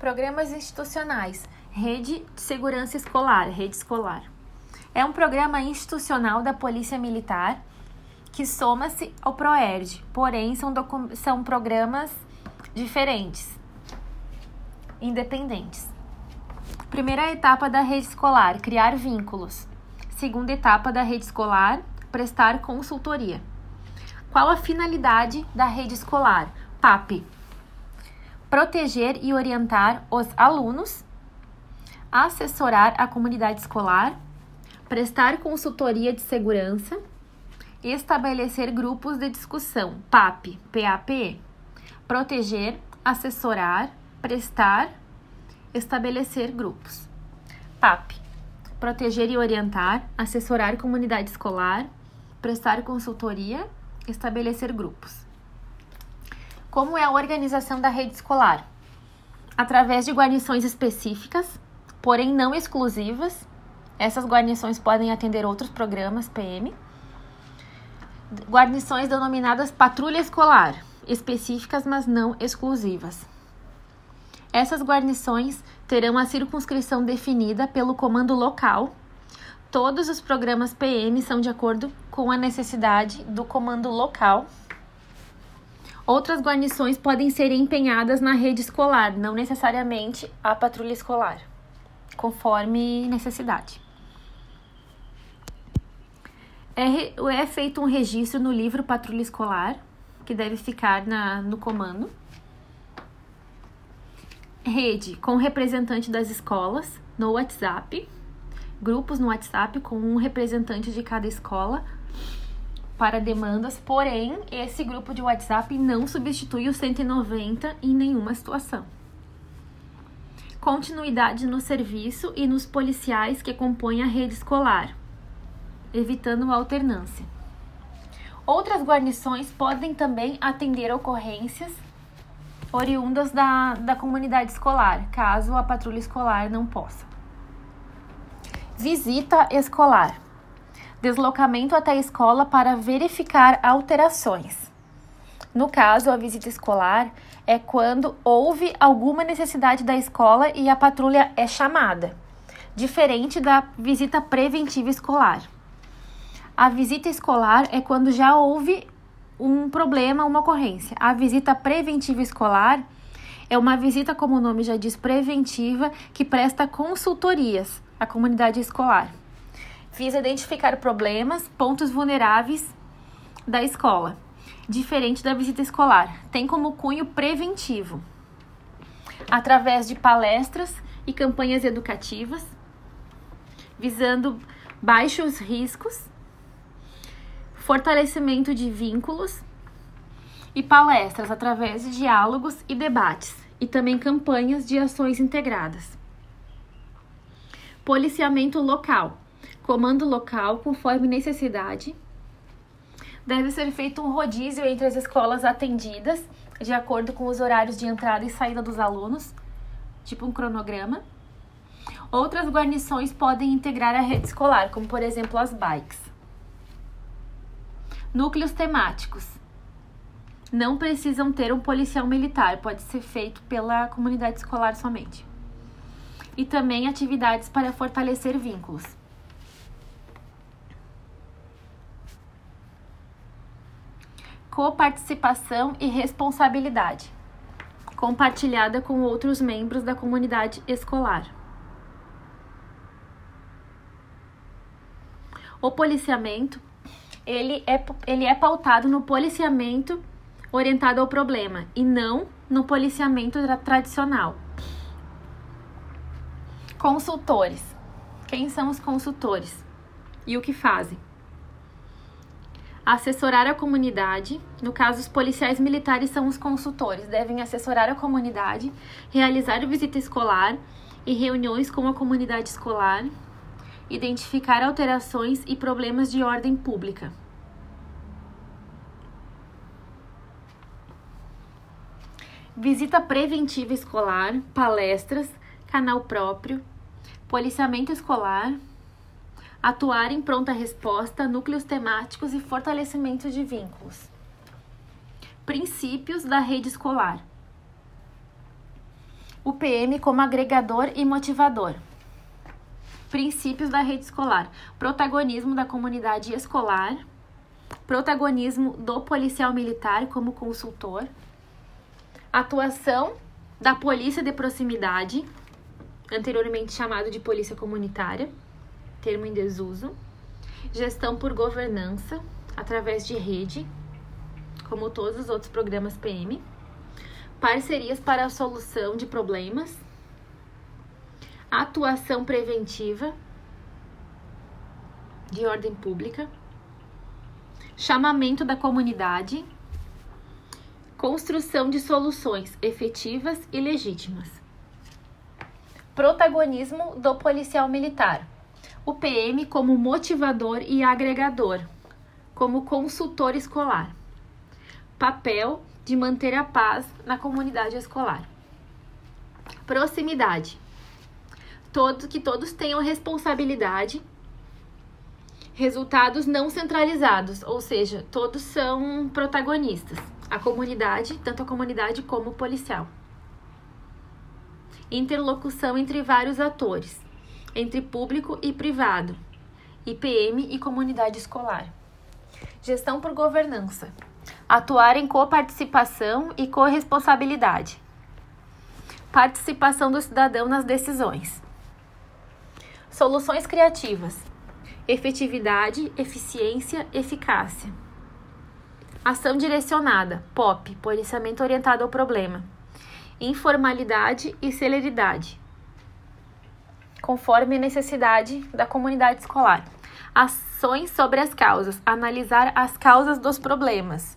Programas institucionais. Rede de Segurança Escolar, Rede Escolar. É um programa institucional da Polícia Militar que soma-se ao PROERD, porém são, são programas diferentes, independentes. Primeira etapa da rede escolar: criar vínculos. Segunda etapa da rede escolar: prestar consultoria. Qual a finalidade da rede escolar? PAP proteger e orientar os alunos, assessorar a comunidade escolar, prestar consultoria de segurança, estabelecer grupos de discussão, PAP, PAP, proteger, assessorar, prestar, estabelecer grupos. PAP, proteger e orientar, assessorar comunidade escolar, prestar consultoria, estabelecer grupos. Como é a organização da rede escolar? Através de guarnições específicas, porém não exclusivas. Essas guarnições podem atender outros programas PM. Guarnições denominadas patrulha escolar, específicas, mas não exclusivas. Essas guarnições terão a circunscrição definida pelo comando local. Todos os programas PM são de acordo com a necessidade do comando local Outras guarnições podem ser empenhadas na rede escolar, não necessariamente a patrulha escolar, conforme necessidade. É, é feito um registro no livro Patrulha Escolar, que deve ficar na, no comando. Rede com representante das escolas no WhatsApp. Grupos no WhatsApp com um representante de cada escola para demandas, porém, esse grupo de WhatsApp não substitui o 190 em nenhuma situação. Continuidade no serviço e nos policiais que compõem a rede escolar, evitando a alternância. Outras guarnições podem também atender ocorrências oriundas da, da comunidade escolar, caso a patrulha escolar não possa. Visita escolar deslocamento até a escola para verificar alterações. No caso, a visita escolar é quando houve alguma necessidade da escola e a patrulha é chamada, diferente da visita preventiva escolar. A visita escolar é quando já houve um problema, uma ocorrência. A visita preventiva escolar é uma visita, como o nome já diz, preventiva, que presta consultorias à comunidade escolar visa identificar problemas, pontos vulneráveis da escola, diferente da visita escolar. Tem como cunho preventivo, através de palestras e campanhas educativas, visando baixos riscos, fortalecimento de vínculos e palestras através de diálogos e debates, e também campanhas de ações integradas. Policiamento local comando local conforme necessidade. Deve ser feito um rodízio entre as escolas atendidas, de acordo com os horários de entrada e saída dos alunos, tipo um cronograma. Outras guarnições podem integrar a rede escolar, como por exemplo as bikes. Núcleos temáticos. Não precisam ter um policial militar, pode ser feito pela comunidade escolar somente. E também atividades para fortalecer vínculos. Coparticipação e responsabilidade, compartilhada com outros membros da comunidade escolar. O policiamento, ele é, ele é pautado no policiamento orientado ao problema e não no policiamento tra tradicional. Consultores. Quem são os consultores? E o que fazem? Assessorar a comunidade. No caso, os policiais militares são os consultores, devem assessorar a comunidade, realizar visita escolar e reuniões com a comunidade escolar, identificar alterações e problemas de ordem pública. Visita preventiva escolar, palestras, canal próprio, policiamento escolar, atuar em pronta resposta, núcleos temáticos e fortalecimento de vínculos. Princípios da rede escolar. O PM como agregador e motivador. Princípios da rede escolar: protagonismo da comunidade escolar, protagonismo do policial militar como consultor, atuação da polícia de proximidade, anteriormente chamado de polícia comunitária, termo em desuso, gestão por governança através de rede, como todos os outros programas PM parcerias para a solução de problemas, atuação preventiva de ordem pública, chamamento da comunidade, construção de soluções efetivas e legítimas. Protagonismo do policial militar. O PM como motivador e agregador, como consultor escolar. Papel de manter a paz na comunidade escolar. Proximidade. Todos que todos tenham responsabilidade. Resultados não centralizados, ou seja, todos são protagonistas. A comunidade, tanto a comunidade como o policial. Interlocução entre vários atores, entre público e privado, IPM e comunidade escolar. Gestão por governança atuar em coparticipação e corresponsabilidade. Participação do cidadão nas decisões. Soluções criativas. Efetividade, eficiência, eficácia. Ação direcionada, POP, policiamento orientado ao problema. Informalidade e celeridade. Conforme a necessidade da comunidade escolar. Ações sobre as causas, analisar as causas dos problemas